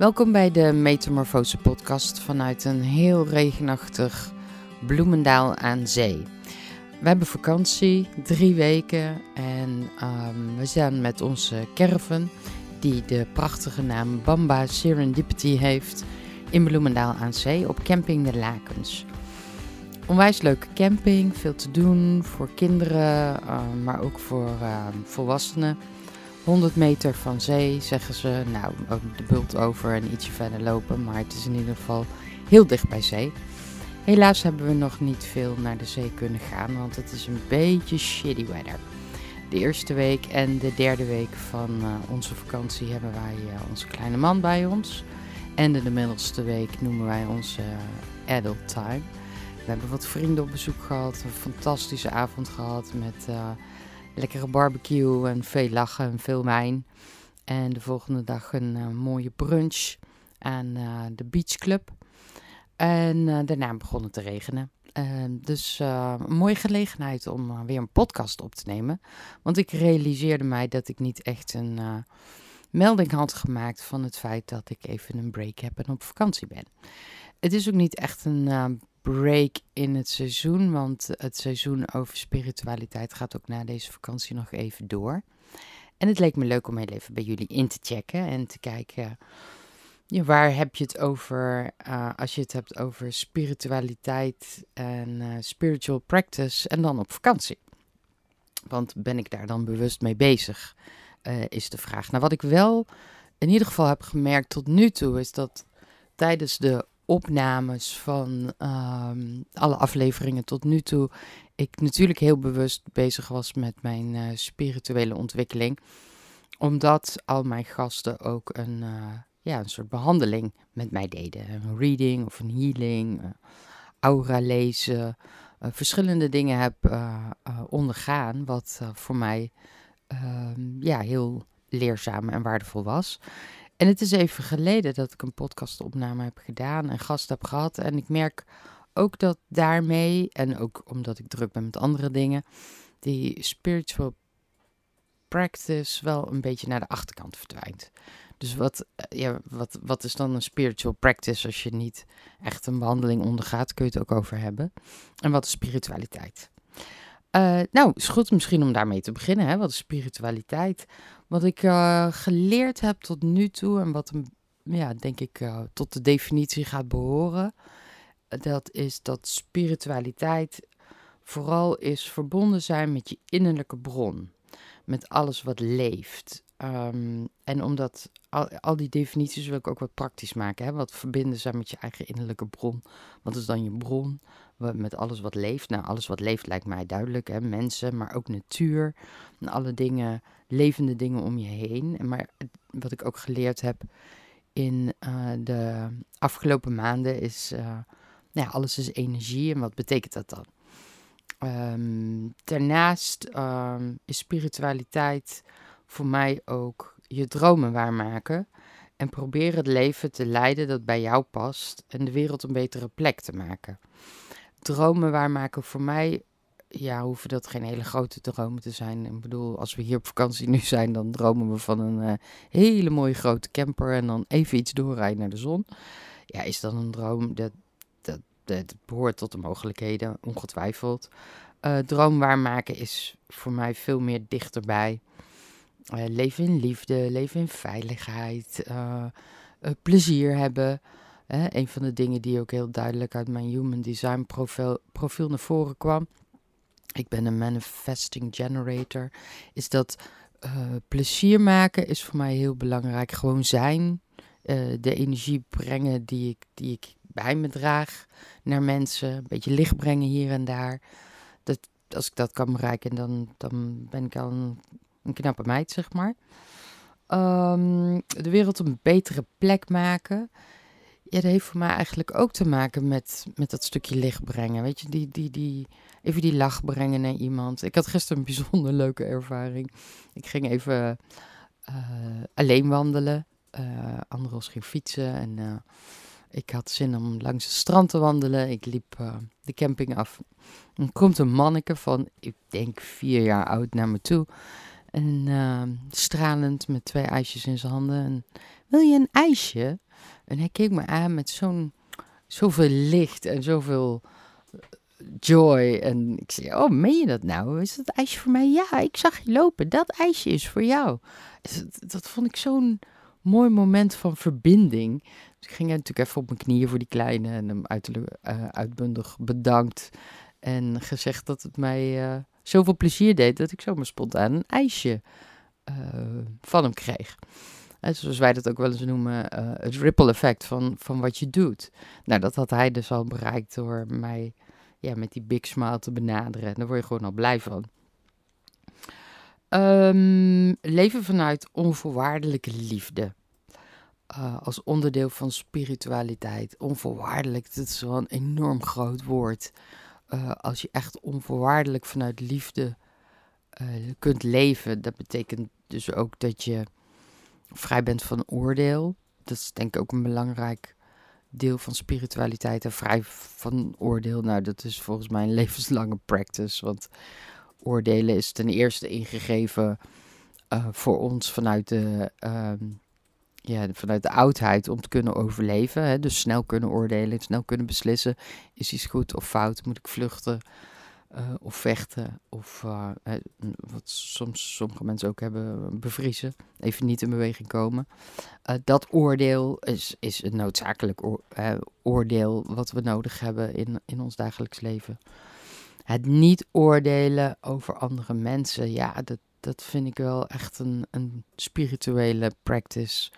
Welkom bij de Metamorfose podcast vanuit een heel regenachtig Bloemendaal aan zee. We hebben vakantie, drie weken en um, we zijn met onze caravan, die de prachtige naam Bamba Serendipity heeft, in Bloemendaal aan zee op Camping de Lakens. Onwijs leuke camping, veel te doen voor kinderen, uh, maar ook voor uh, volwassenen. 100 meter van zee, zeggen ze. Nou, ook de bult over en ietsje verder lopen. Maar het is in ieder geval heel dicht bij zee. Helaas hebben we nog niet veel naar de zee kunnen gaan, want het is een beetje shitty weather. De eerste week en de derde week van uh, onze vakantie hebben wij uh, onze kleine man bij ons. En de, de middelste week noemen wij onze uh, adult time. We hebben wat vrienden op bezoek gehad, een fantastische avond gehad met lekkere barbecue en veel lachen en veel wijn. En de volgende dag een uh, mooie brunch aan uh, de Beach Club. En uh, daarna begon het te regenen. dus een mooie gelegenheid om weer een podcast op te nemen. Want ik realiseerde mij dat ik niet echt een melding had gemaakt van het feit dat ik even een break heb en op vakantie ben. Het is ook niet echt een break in het seizoen. Want het seizoen over spiritualiteit gaat ook na deze vakantie nog even door. En het leek me leuk om heel even bij jullie in te checken en te kijken. Ja, waar heb je het over uh, als je het hebt over spiritualiteit en uh, spiritual practice en dan op vakantie? Want ben ik daar dan bewust mee bezig? Uh, is de vraag. Nou, wat ik wel in ieder geval heb gemerkt tot nu toe is dat tijdens de opnames van um, alle afleveringen tot nu toe ik natuurlijk heel bewust bezig was met mijn uh, spirituele ontwikkeling. Omdat al mijn gasten ook een, uh, ja, een soort behandeling met mij deden. Een reading of een healing, uh, aura lezen. verschillende dingen heb ondergaan, wat voor mij ehm, ja, heel leerzaam en waardevol was. En het is even geleden dat ik een podcastopname heb gedaan en gast heb gehad. En ik merk ook dat daarmee, en ook omdat ik druk ben met andere dingen, die spiritual practice wel een beetje naar de achterkant verdwijnt. Dus wat, eh, ja, wat, wat is dan een spiritual practice als je niet echt een behandeling ondergaat? Kun je het ook over hebben. En wat is spiritualiteit? Uh, nou, is goed misschien om daarmee te beginnen. Hè? Wat is spiritualiteit? Wat ik uh, geleerd heb tot nu toe en wat ja, denk ik uh, tot de definitie gaat behoren, dat is dat spiritualiteit vooral is verbonden zijn met je innerlijke bron, met alles wat leeft. Um, en omdat al, al, die definities wil ik ook wat praktisch maken. Hè? Wat verbinden zijn met je eigen innerlijke bron? Wat is dan je bron? met alles wat leeft. Nou, alles wat leeft lijkt mij duidelijk. Hè? Mensen, maar ook natuur. En alle dingen, levende dingen om je heen. Maar wat ik ook geleerd heb in uh, de afgelopen maanden is... Uh, nou ja, alles is energie. En wat betekent dat dan? Um, daarnaast um, is spiritualiteit voor mij ook je dromen waarmaken. En proberen het leven te leiden dat bij jou past. En de wereld een betere plek te maken dromen waarmaken voor mij, ja, hoeven dat geen hele grote dromen te zijn. Ik bedoel, als we hier op vakantie nu zijn, dan dromen we van een uh, hele mooie grote camper en dan even iets doorrijden naar de zon. Ja, is dat een droom? Dat, dat, dat behoort tot de mogelijkheden, ongetwijfeld. Uh, droom waarmaken is voor mij veel meer dichterbij. Uh, leven in liefde, leven in veiligheid, plezier hebben. Een van de dingen die ook heel duidelijk uit mijn Human Design profiel, profiel naar voren kwam. Ik ben een manifesting generator. Is dat plezier maken is voor mij heel belangrijk. Gewoon zijn. De energie brengen die ik, die ik bij me draag naar mensen. Een beetje licht brengen hier en daar. Dat, als ik dat kan bereiken, dan, dan ben ik al een knappe meid, zeg maar. Um, de wereld een betere plek maken. Ja, dat heeft voor mij eigenlijk ook te maken met, met dat stukje licht brengen. Weet je, die, die, die, even die lach brengen naar iemand. Ik had gisteren een bijzonder leuke ervaring. Ik ging even uh, alleen wandelen. Uh, Andros ging fietsen en uh, ik had zin om langs het strand te wandelen. Ik liep de camping af. Dan komt een manneke van, ik denk vier jaar oud, naar me toe. En ehm, stralend met twee ijsjes in zijn handen. En, wil je een ijsje? En hij keek me aan met zo'n zoveel licht en zoveel eh, joy. En ik zei, oh, meen je dat nou? Is dat ijsje voor mij? Ja, ik zag je lopen. Dat ijsje is voor jou. Dat, vond ik zo'n mooi moment van verbinding. Dus ik ging natuurlijk even op mijn knieën voor die kleine en hem uh, uitbundig bedankt. En gezegd dat het mij uh, zoveel plezier deed dat ik zomaar spontaan een ijsje uh, van hem kreeg. En zoals wij dat ook wel eens noemen, het ripple effect van, van wat je doet. Nou, dat had hij dus al bereikt door mij ja, met die big smile te benaderen. En daar word je gewoon al blij van. Um, leven vanuit onvoorwaardelijke liefde. Uh, als onderdeel van spiritualiteit. Onvoorwaardelijk, dat is wel een enorm groot woord. Uh, als je echt onvoorwaardelijk vanuit liefde uh, kunt leven, dat betekent dus ook dat je vrij bent van oordeel. Dat is denk ik ook een belangrijk deel van spiritualiteit. En vrij van oordeel, nou dat is volgens mij een levenslange practice. Want oordelen is ten eerste ingegeven uh, voor ons vanuit de, uh, ja, vanuit de oudheid om te kunnen overleven. Hè? Dus snel kunnen oordelen, snel kunnen beslissen. Is iets goed of fout? Moet ik vluchten uh, of vechten? Of uh, wat soms sommige mensen ook hebben, bevriezen. Even niet in beweging komen. dat oordeel is, is een noodzakelijk oor, oordeel wat we nodig hebben in, in ons dagelijks leven het niet oordelen over andere mensen, ja, dat, dat vind ik wel echt een, een spirituele practice.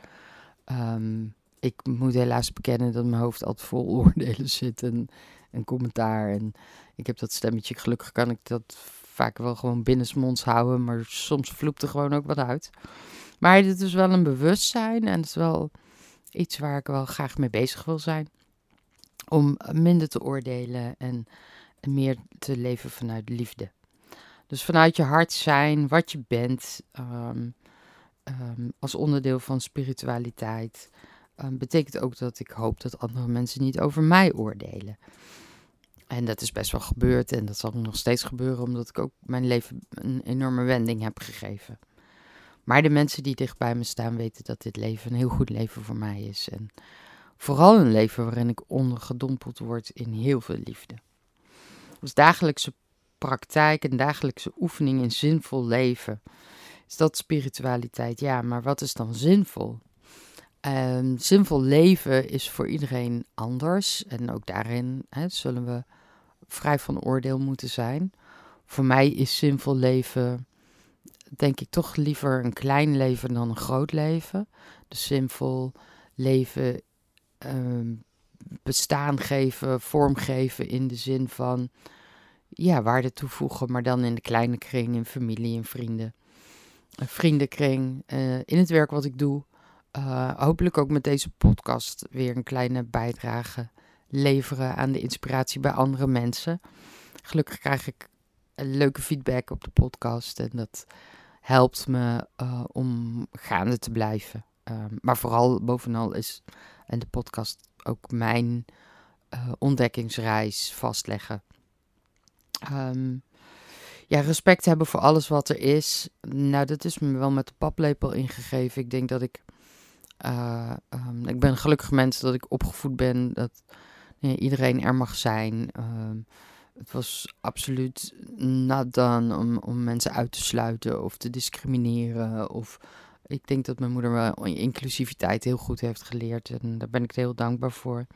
Um, ik moet helaas bekennen dat mijn hoofd altijd vol oordelen zit en, en commentaar. En ik heb dat stemmetje, gelukkig kan ik dat vaak wel gewoon binnensmonds houden, maar soms vloept er gewoon ook wat uit. Maar dit is wel een bewustzijn en het is wel iets waar ik wel graag mee bezig wil zijn. Om minder te oordelen en meer te leven vanuit liefde. Dus vanuit je hart zijn, wat je bent, um, um, als onderdeel van spiritualiteit, um, betekent ook dat ik hoop dat andere mensen niet over mij oordelen. En dat is best wel gebeurd en dat zal nog steeds gebeuren, omdat ik ook mijn leven een enorme wending heb gegeven. Maar de mensen die dicht bij me staan weten dat dit leven een heel goed leven voor mij is. En vooral een leven waarin ik ondergedompeld word in heel veel liefde. Dus dagelijkse praktijk en dagelijkse oefening in zinvol leven. Is dat spiritualiteit? Ja, maar wat is dan zinvol? Um, zinvol leven is voor iedereen anders. En ook daarin zullen we vrij van oordeel moeten zijn. Voor mij is zinvol leven, denk ik, toch liever een klein leven dan een groot leven. Dus zinvol leven um, bestaan geven, vormgeven in de zin van ja, waarde toevoegen, maar dan in de kleine kring, in familie en vrienden. Een vriendenkring, uh, in het werk wat ik doe. Uh, hopelijk ook met deze podcast weer een kleine bijdrage leveren aan de inspiratie bij andere mensen. Gelukkig krijg ik leuke feedback op de podcast en dat helpt me uh, om gaande te blijven. maar vooral bovenal is en de podcast ook mijn ontdekkingsreis vastleggen. Um, ja, respect hebben voor alles wat er is. Nou, dat is me wel met de paplepel ingegeven. Ik denk dat ik. Uh, um, ik ben gelukkig mens dat ik opgevoed ben. Dat iedereen er mag zijn. Um, het was absoluut not om, om mensen uit te sluiten of te discrimineren. Of ik denk dat mijn moeder wel inclusiviteit heel goed heeft geleerd. En daar ben ik heel dankbaar voor.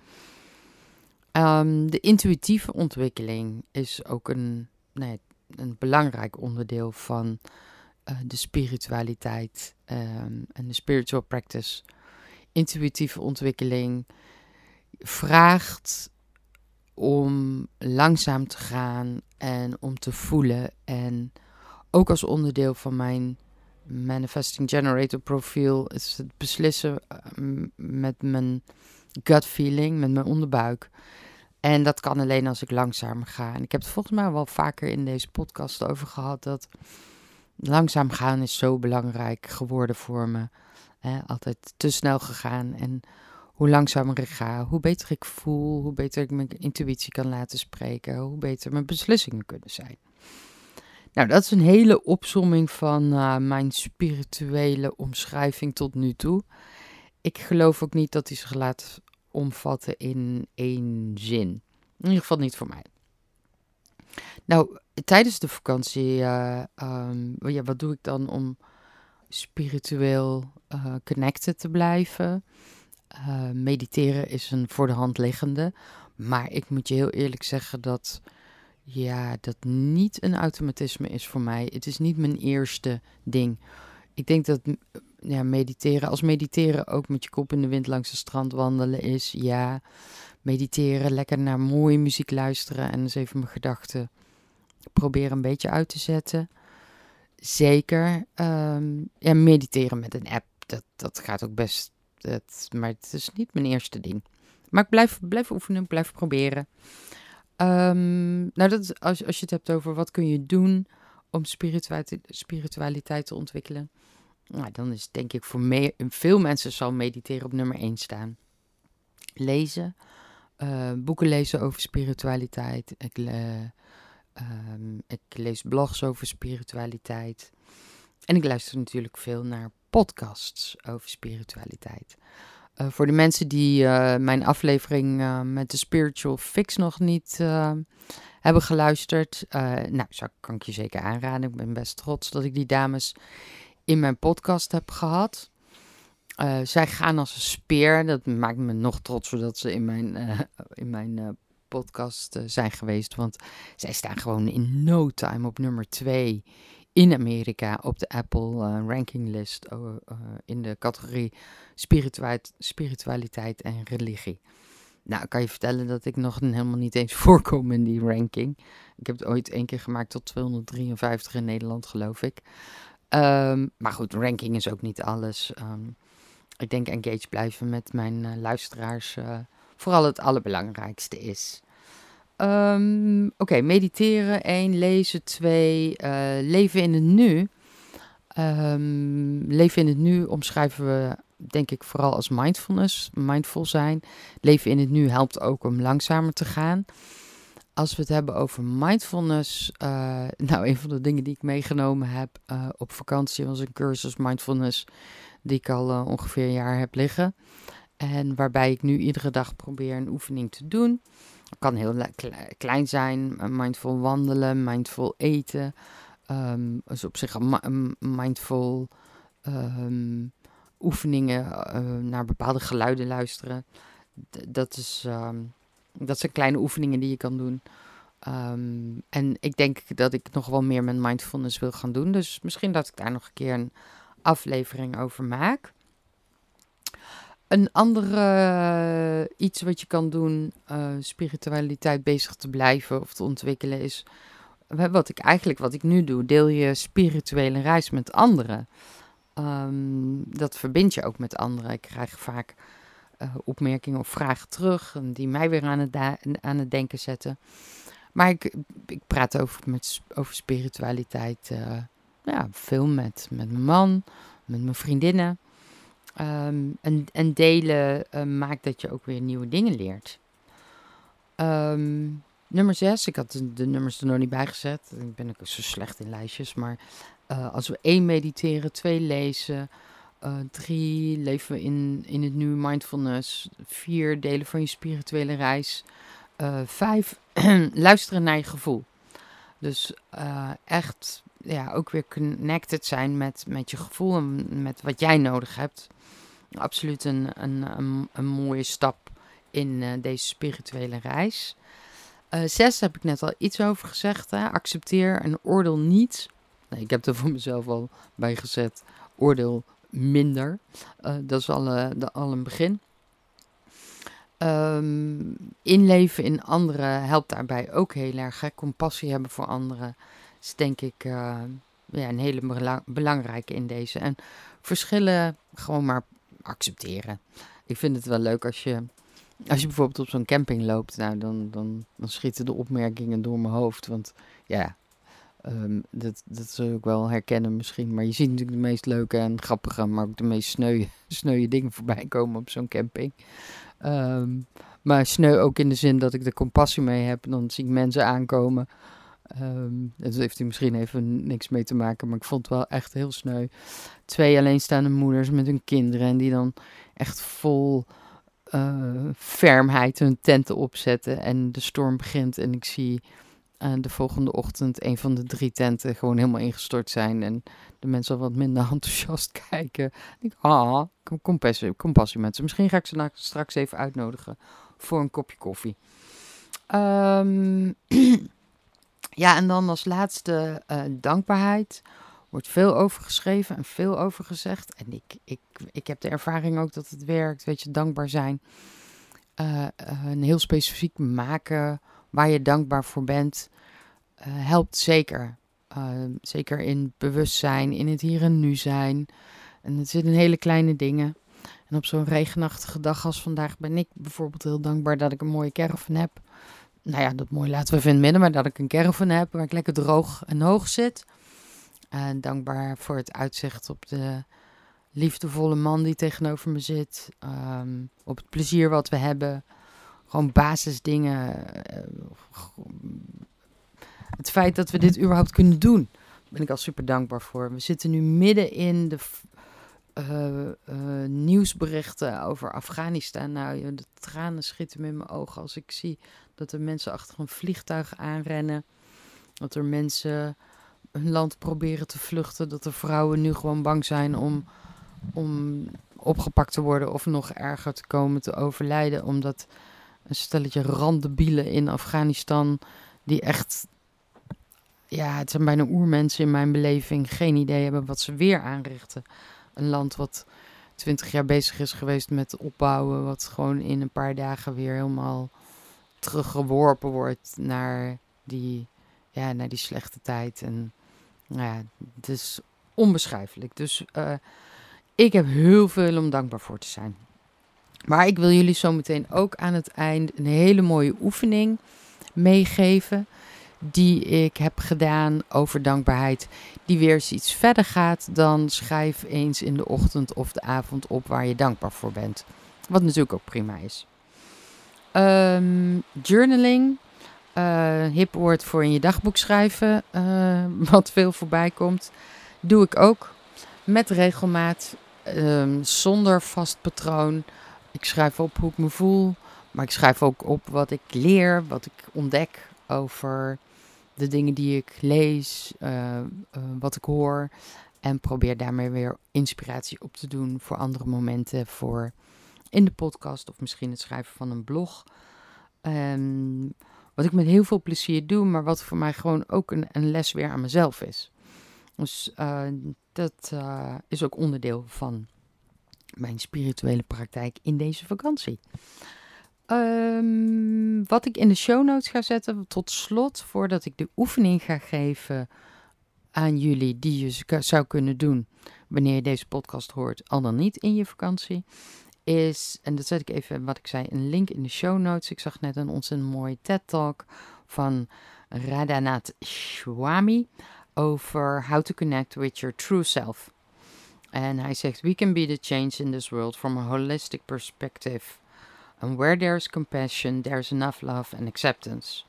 Um, de intuïtieve ontwikkeling is ook een, nee, een belangrijk onderdeel van uh, de spiritualiteit um, en de spiritual practice. Intuïtieve ontwikkeling vraagt om langzaam te gaan en om te voelen. En ook als onderdeel van mijn Manifesting Generator profiel is het beslissen uh, met mijn gut feeling, met mijn onderbuik. En dat kan alleen als ik langzamer ga. En ik heb het volgens mij wel vaker in deze podcast over gehad dat langzaam gaan is zo belangrijk geworden voor me. altijd te snel gegaan. En hoe langzamer ik ga, hoe beter ik voel, hoe beter ik mijn intuïtie kan laten spreken, hoe beter mijn beslissingen kunnen zijn. Nou, dat is een hele opsomming van uh, mijn spirituele omschrijving tot nu toe. Ik geloof ook niet dat hij zich laat omvatten in één zin. In ieder geval niet voor mij. Nou, tijdens de vakantie, uh, um, ja, wat doe ik dan om spiritueel uh, connected te blijven? Uh, mediteren is een voor de hand liggende. Maar ik moet je heel eerlijk zeggen dat ja, dat niet een automatisme is voor mij. Het is niet mijn eerste ding. Ik denk dat ja, mediteren, als mediteren ook met je kop in de wind langs het strand wandelen is, ja, mediteren, lekker naar mooie muziek luisteren en eens even mijn gedachten proberen een beetje uit te zetten. Zeker. Um, ja, mediteren met een app, dat, dat gaat ook best. Dat, maar het is niet mijn eerste ding. Maar ik blijf, blijf oefenen, blijf proberen. Um, nou, dat als, als je het hebt over wat kun je doen om spiritualiteit, spiritualiteit te ontwikkelen. Nou, dan is denk ik voor me, veel mensen zal mediteren op nummer 1 staan. Lezen, uh, boeken lezen over spiritualiteit. Ik, um, ik lees blogs over spiritualiteit. En ik luister natuurlijk veel naar podcasts over spiritualiteit. Uh, voor de mensen die uh, mijn aflevering met de Spiritual Fix nog niet hebben geluisterd, nou, zou, kan ik je zeker aanraden. Ik ben best trots dat ik die dames in mijn podcast heb gehad. zij gaan als een speer. Dat maakt me nog trotser dat ze in mijn, in mijn podcast zijn geweest. Want zij staan gewoon in no time op nummer 2 in Amerika op de Apple ranking list uh, in de categorie spiritualiteit, spiritualiteit en religie. Nou, kan je vertellen dat ik nog helemaal niet eens voorkom in die ranking. Ik heb het ooit één keer gemaakt tot 253 in Nederland, geloof ik. Um, maar goed, ranking is ook niet alles. Um, ik denk engaged blijven met mijn uh, luisteraars vooral het allerbelangrijkste is. Um, Oké, mediteren 1, lezen 2, uh, eh, leven in het nu. Leven in het nu omschrijven we denk ik vooral als mindfulness, mindful zijn. Leven in het nu helpt ook om langzamer te gaan. Als we het hebben over mindfulness, uh, nou een van de dingen die ik meegenomen heb uh, op vakantie was een cursus mindfulness die ik al ongeveer een jaar heb liggen. En waarbij ik nu iedere dag probeer een oefening te doen. Het kan heel klein zijn, mindful wandelen, mindful eten. Um, dus op zich mindful um, oefeningen naar bepaalde geluiden luisteren. dat, is, um, dat zijn kleine oefeningen die je kan doen. en ik denk dat ik nog wel meer met mindfulness wil gaan doen. Dus misschien dat ik daar nog een keer een aflevering over maak. Een andere uh, iets wat je kan doen, uh, spiritualiteit bezig te blijven of te ontwikkelen, is wat ik eigenlijk wat ik nu doe. Deel je spirituele reis met anderen. Um, dat verbind je ook met anderen. Ik krijg vaak uh, opmerkingen of vragen terug die mij weer aan het, aan het denken zetten. Maar ik, ik praat over, met, over spiritualiteit ja, veel met, met mijn man, met mijn vriendinnen. Um, en, en, delen uh, maakt dat je ook weer nieuwe dingen leert. Um, nummer 6, ik had de, de, nummers er nog niet bij gezet. Ik ben ook zo slecht in lijstjes. Maar als we één mediteren, twee lezen, uh, drie leven in, in het nu mindfulness, vier delen van je spirituele reis, vijf luisteren naar je gevoel. Dus echt ja, ook weer connected zijn met, met je gevoel en met wat jij nodig hebt absoluut een, een, een, een mooie stap in uh, deze spirituele reis. Uh, zes heb ik net al iets over gezegd. Hè? Accepteer en oordeel niet. Nee, ik heb er voor mezelf al bij gezet. Oordeel minder. Uh, dat is al, de, al een begin. Um, inleven in anderen helpt daarbij ook heel erg. Hè? Compassie hebben voor anderen is denk ik ja, een hele belang belangrijke in deze. En verschillen gewoon maar accepteren. Ik vind het wel leuk als je, als je bijvoorbeeld op zo'n camping loopt. Nou, dan, dan, dan schieten de opmerkingen door mijn hoofd. Want ja, um, dat, dat zul je ook wel herkennen misschien. Maar je ziet natuurlijk de meest leuke en grappige, maar ook de meest sneuwe, dingen voorbij komen op zo'n camping. Um, maar sneu ook in de zin dat ik er compassie mee heb. Dan zie ik mensen aankomen Um, daar heeft hij misschien even niks mee te maken, maar ik vond het wel echt heel sneu. Twee alleenstaande moeders met hun kinderen en die dan echt vol uh, fermheid hun tenten opzetten en de storm begint en ik zie uh, de volgende ochtend een van de drie tenten gewoon helemaal ingestort zijn en de mensen al wat minder enthousiast kijken. Ik ah, compassie, compassie met ze. Misschien ga ik ze straks even uitnodigen voor een kopje koffie. Um, ja, en dan als laatste uh, dankbaarheid. Wordt veel over geschreven en veel over gezegd. En ik, ik, ik heb de ervaring ook dat het werkt. Weet je, dankbaar zijn. Uh, een heel specifiek maken waar je dankbaar voor bent. helpt zeker. zeker in bewustzijn, in het hier en nu zijn. En het zit in hele kleine dingen. En op zo'n regenachtige dag als vandaag ben ik bijvoorbeeld heel dankbaar dat ik een mooie caravan heb. Nou ja, dat mooi laten we even in het midden, maar dat ik een caravan heb waar ik lekker droog en hoog zit. En dankbaar voor het uitzicht op de liefdevolle man die tegenover me zit. Ehm, op het plezier wat we hebben. Gewoon basisdingen. Eh, het feit dat we dit überhaupt kunnen doen, ben ik al super dankbaar voor. We zitten nu midden in de uh, nieuwsberichten over Afghanistan. Nou, de tranen schieten me in mijn ogen als ik zie dat er mensen achter een vliegtuig aanrennen. Dat er mensen hun land proberen te vluchten. Dat er vrouwen nu gewoon bang zijn om, om opgepakt te worden of nog erger te komen te overlijden. Omdat een stelletje randebielen in Afghanistan, die echt, ja, het zijn bijna oermensen in mijn beleving, geen idee hebben wat ze weer aanrichten een land wat twintig jaar bezig is geweest met opbouwen, wat gewoon in een paar dagen weer helemaal teruggeworpen wordt naar die, ja, naar die slechte tijd. En nou ja, het is onbeschrijfelijk. Dus uh, ik heb heel veel om dankbaar voor te zijn. Maar ik wil jullie zo meteen ook aan het eind een hele mooie oefening meegeven die ik heb gedaan over dankbaarheid, die weer eens iets verder gaat dan schrijf eens in de ochtend of de avond op waar je dankbaar voor bent. Wat natuurlijk ook prima is. Um, journaling, uh, hip woord voor in je dagboek schrijven, uh, wat veel voorbij komt, doe ik ook met regelmaat, um, zonder vast patroon. Ik schrijf op hoe ik me voel, maar ik schrijf ook op wat ik leer, wat ik ontdek over de dingen die ik lees, uh, uh, wat ik hoor. En probeer daarmee weer inspiratie op te doen voor andere momenten. Voor in de podcast of misschien het schrijven van een blog. Um, wat ik met heel veel plezier doe, maar wat voor mij gewoon ook een, een les weer aan mezelf is. Dus uh, dat is ook onderdeel van mijn spirituele praktijk in deze vakantie. Um, wat ik in de show notes ga zetten, tot slot, voordat ik de oefening ga geven aan jullie, die je zou kunnen doen wanneer je deze podcast hoort, al dan niet in je vakantie, is, en dat zet ik even, wat ik zei, een link in de show notes. Ik zag net een ontzettend mooie TED-talk van Radhanath Swami over how to connect with your true self. En hij zegt, we can be the change in this world from a holistic perspective. And where there's compassion, there's enough love and acceptance.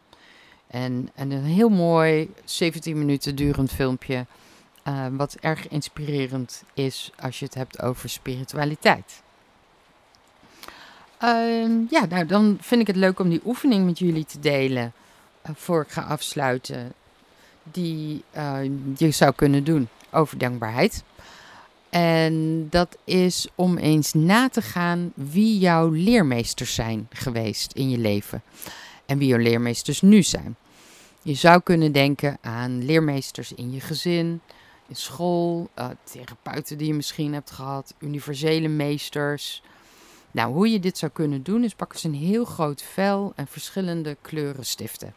En, en een heel mooi 17 minuten durend filmpje. Uh, wat erg inspirerend is als je het hebt over spiritualiteit. Uh, ja, nou dan vind ik het leuk om die oefening met jullie te delen. Uh, voor ik ga afsluiten. Die eh, je zou kunnen doen over dankbaarheid. En dat is om eens na te gaan wie jouw leermeesters zijn geweest in je leven. En wie jouw leermeesters nu zijn. Je zou kunnen denken aan leermeesters in je gezin, in school, uh, therapeuten die je misschien hebt gehad, universele meesters. Nou, hoe je dit zou kunnen doen is pak eens een heel groot vel en verschillende kleuren stiften.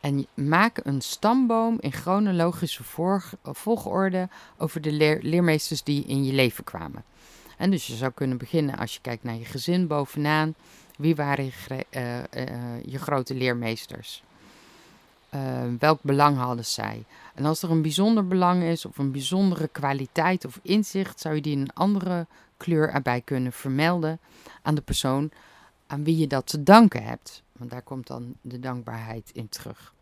En maak een stamboom in chronologische volgorde over de leermeesters die in je leven kwamen. En dus je zou kunnen beginnen als je kijkt naar je gezin bovenaan. Wie waren je, uh, uh, je grote leermeesters? Uh, welk belang hadden zij? En als er een bijzonder belang is of een bijzondere kwaliteit of inzicht, zou je die in een andere kleur erbij kunnen vermelden aan de persoon aan wie je dat te danken hebt. Want daar komt dan de dankbaarheid in terug.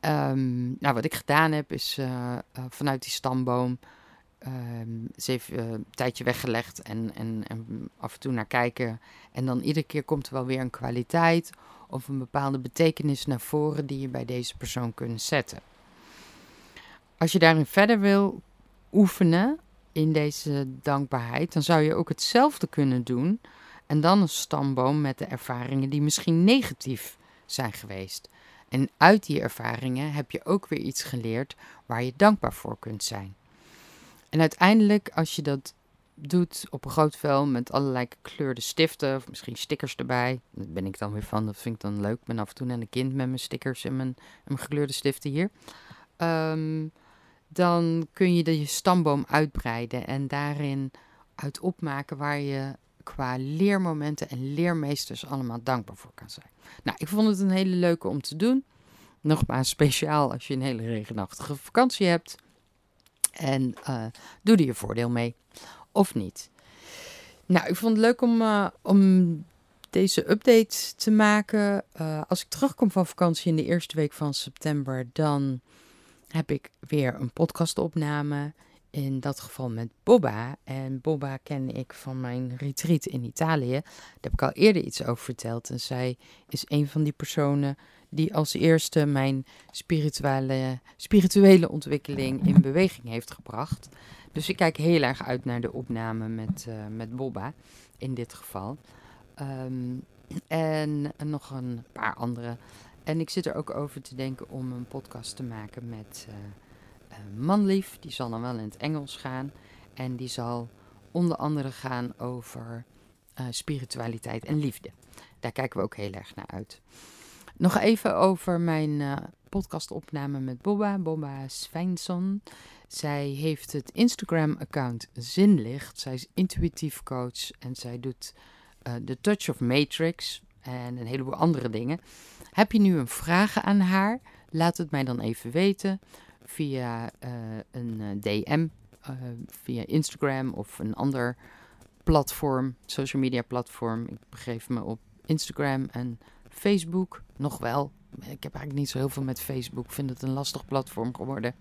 Ehm, nou, wat ik gedaan heb, is uh, vanuit die stamboom um, ze even een tijdje weggelegd en, en af en toe naar kijken. En dan iedere keer komt er wel weer een kwaliteit of een bepaalde betekenis naar voren die je bij deze persoon kunt zetten. Als je daarin verder wil oefenen in deze dankbaarheid, dan zou je ook hetzelfde kunnen doen. En dan een stamboom met de ervaringen die misschien negatief zijn geweest. En uit die ervaringen heb je ook weer iets geleerd waar je dankbaar voor kunt zijn. En uiteindelijk, als je dat doet op een groot vel met allerlei gekleurde stiften, of misschien stickers erbij. Daar ben ik dan weer van, dat vind ik dan leuk. Ik ben af en toe een kind met mijn stickers en mijn, mijn gekleurde stiften hier. Um, dan kun je de je stamboom uitbreiden en daarin uit opmaken waar je qua leermomenten en leermeesters allemaal dankbaar voor kan zijn. Nou, ik vond het een hele leuke om te doen. Nogmaals, speciaal als je een hele regenachtige vakantie hebt. En uh, doe er je voordeel mee. Of niet. Nou, ik vond het leuk om, uh, om deze update te maken. Uh, als ik terugkom van vakantie in de eerste week van september, dan heb ik weer een podcastopname. In dat geval met Bobba. En Bobba ken ik van mijn retreat in Italië. Daar heb ik al eerder iets over verteld. En zij is een van die personen die als eerste mijn spirituele, spirituele ontwikkeling in beweging heeft gebracht. Dus ik kijk heel erg uit naar de opname met, uh, met Bobba in dit geval. Um, en nog een paar andere. En ik zit er ook over te denken om een podcast te maken met uh, Manlief. Die zal dan wel in het Engels gaan. En die zal onder andere gaan over uh, spiritualiteit en liefde. Daar kijken we ook heel erg naar uit. Nog even over mijn podcastopname met Bobba, Bobba Swijnson. Zij heeft het Instagram-account Zinlicht. Zij is intuïtief coach en zij doet de Touch of Matrix en een heleboel andere dingen. Heb je nu een vraag aan haar? Laat het mij dan even weten via uh, een eh, DM, uh, via Instagram of een ander platform, social media platform. Ik begeef me op Instagram en Facebook nog wel. Ik heb eigenlijk niet zo heel veel met Facebook. Ik vind het een lastig platform geworden.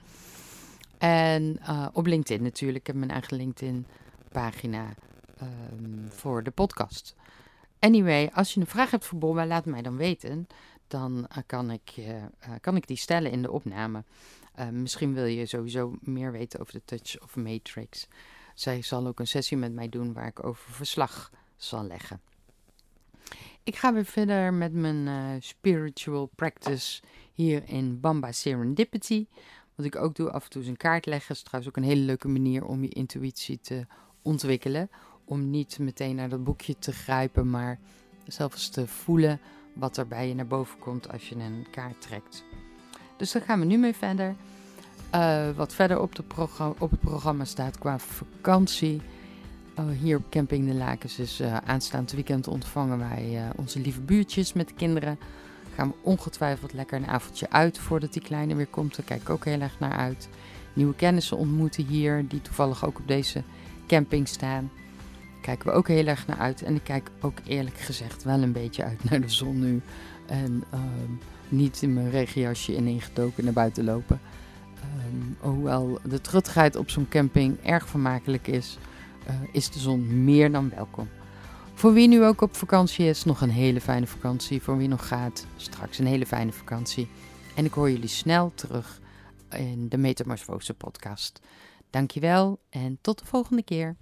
En op LinkedIn natuurlijk. Ik heb mijn eigen LinkedIn pagina um, voor de podcast. Anyway, als je een vraag hebt voor Bomba, laat mij dan weten dan uh, kan, ik, uh, kan ik die stellen in de opname. misschien wil je sowieso meer weten over de Touch of Matrix. Zij zal ook een sessie met mij doen waar ik over verslag zal leggen. Ik ga weer verder met mijn spiritual practice hier in Bamba Serendipity. Wat ik ook doe, af en toe is een kaart leggen. is trouwens ook een hele leuke manier om je intuïtie te ontwikkelen. Om niet meteen naar dat boekje te grijpen, maar zelfs te voelen wat er bij je naar boven komt als je een kaart trekt. Dus daar gaan we nu mee verder. Uh, wat verder op, de op, het programma staat qua vakantie. Uh, hier op Camping de Lakens is uh, aanstaand weekend ontvangen wij onze lieve buurtjes met de kinderen. Gaan we ongetwijfeld lekker een avondje uit voordat die kleine weer komt. Daar kijk ik ook heel erg naar uit. Nieuwe kennissen ontmoeten hier die toevallig ook op deze camping staan kijken we ook heel erg naar uit. En ik kijk ook eerlijk gezegd wel een beetje uit naar de zon nu. En uh, niet in mijn regenjasje in ingedoken naar buiten lopen. Um, hoewel de truttigheid op zo'n camping erg vermakelijk is, uh, is de zon meer dan welkom. Voor wie nu ook op vakantie is, nog een hele fijne vakantie. Voor wie nog gaat, straks een hele fijne vakantie. En ik hoor jullie snel terug in de Metamorfose podcast. Dankjewel en tot de volgende keer.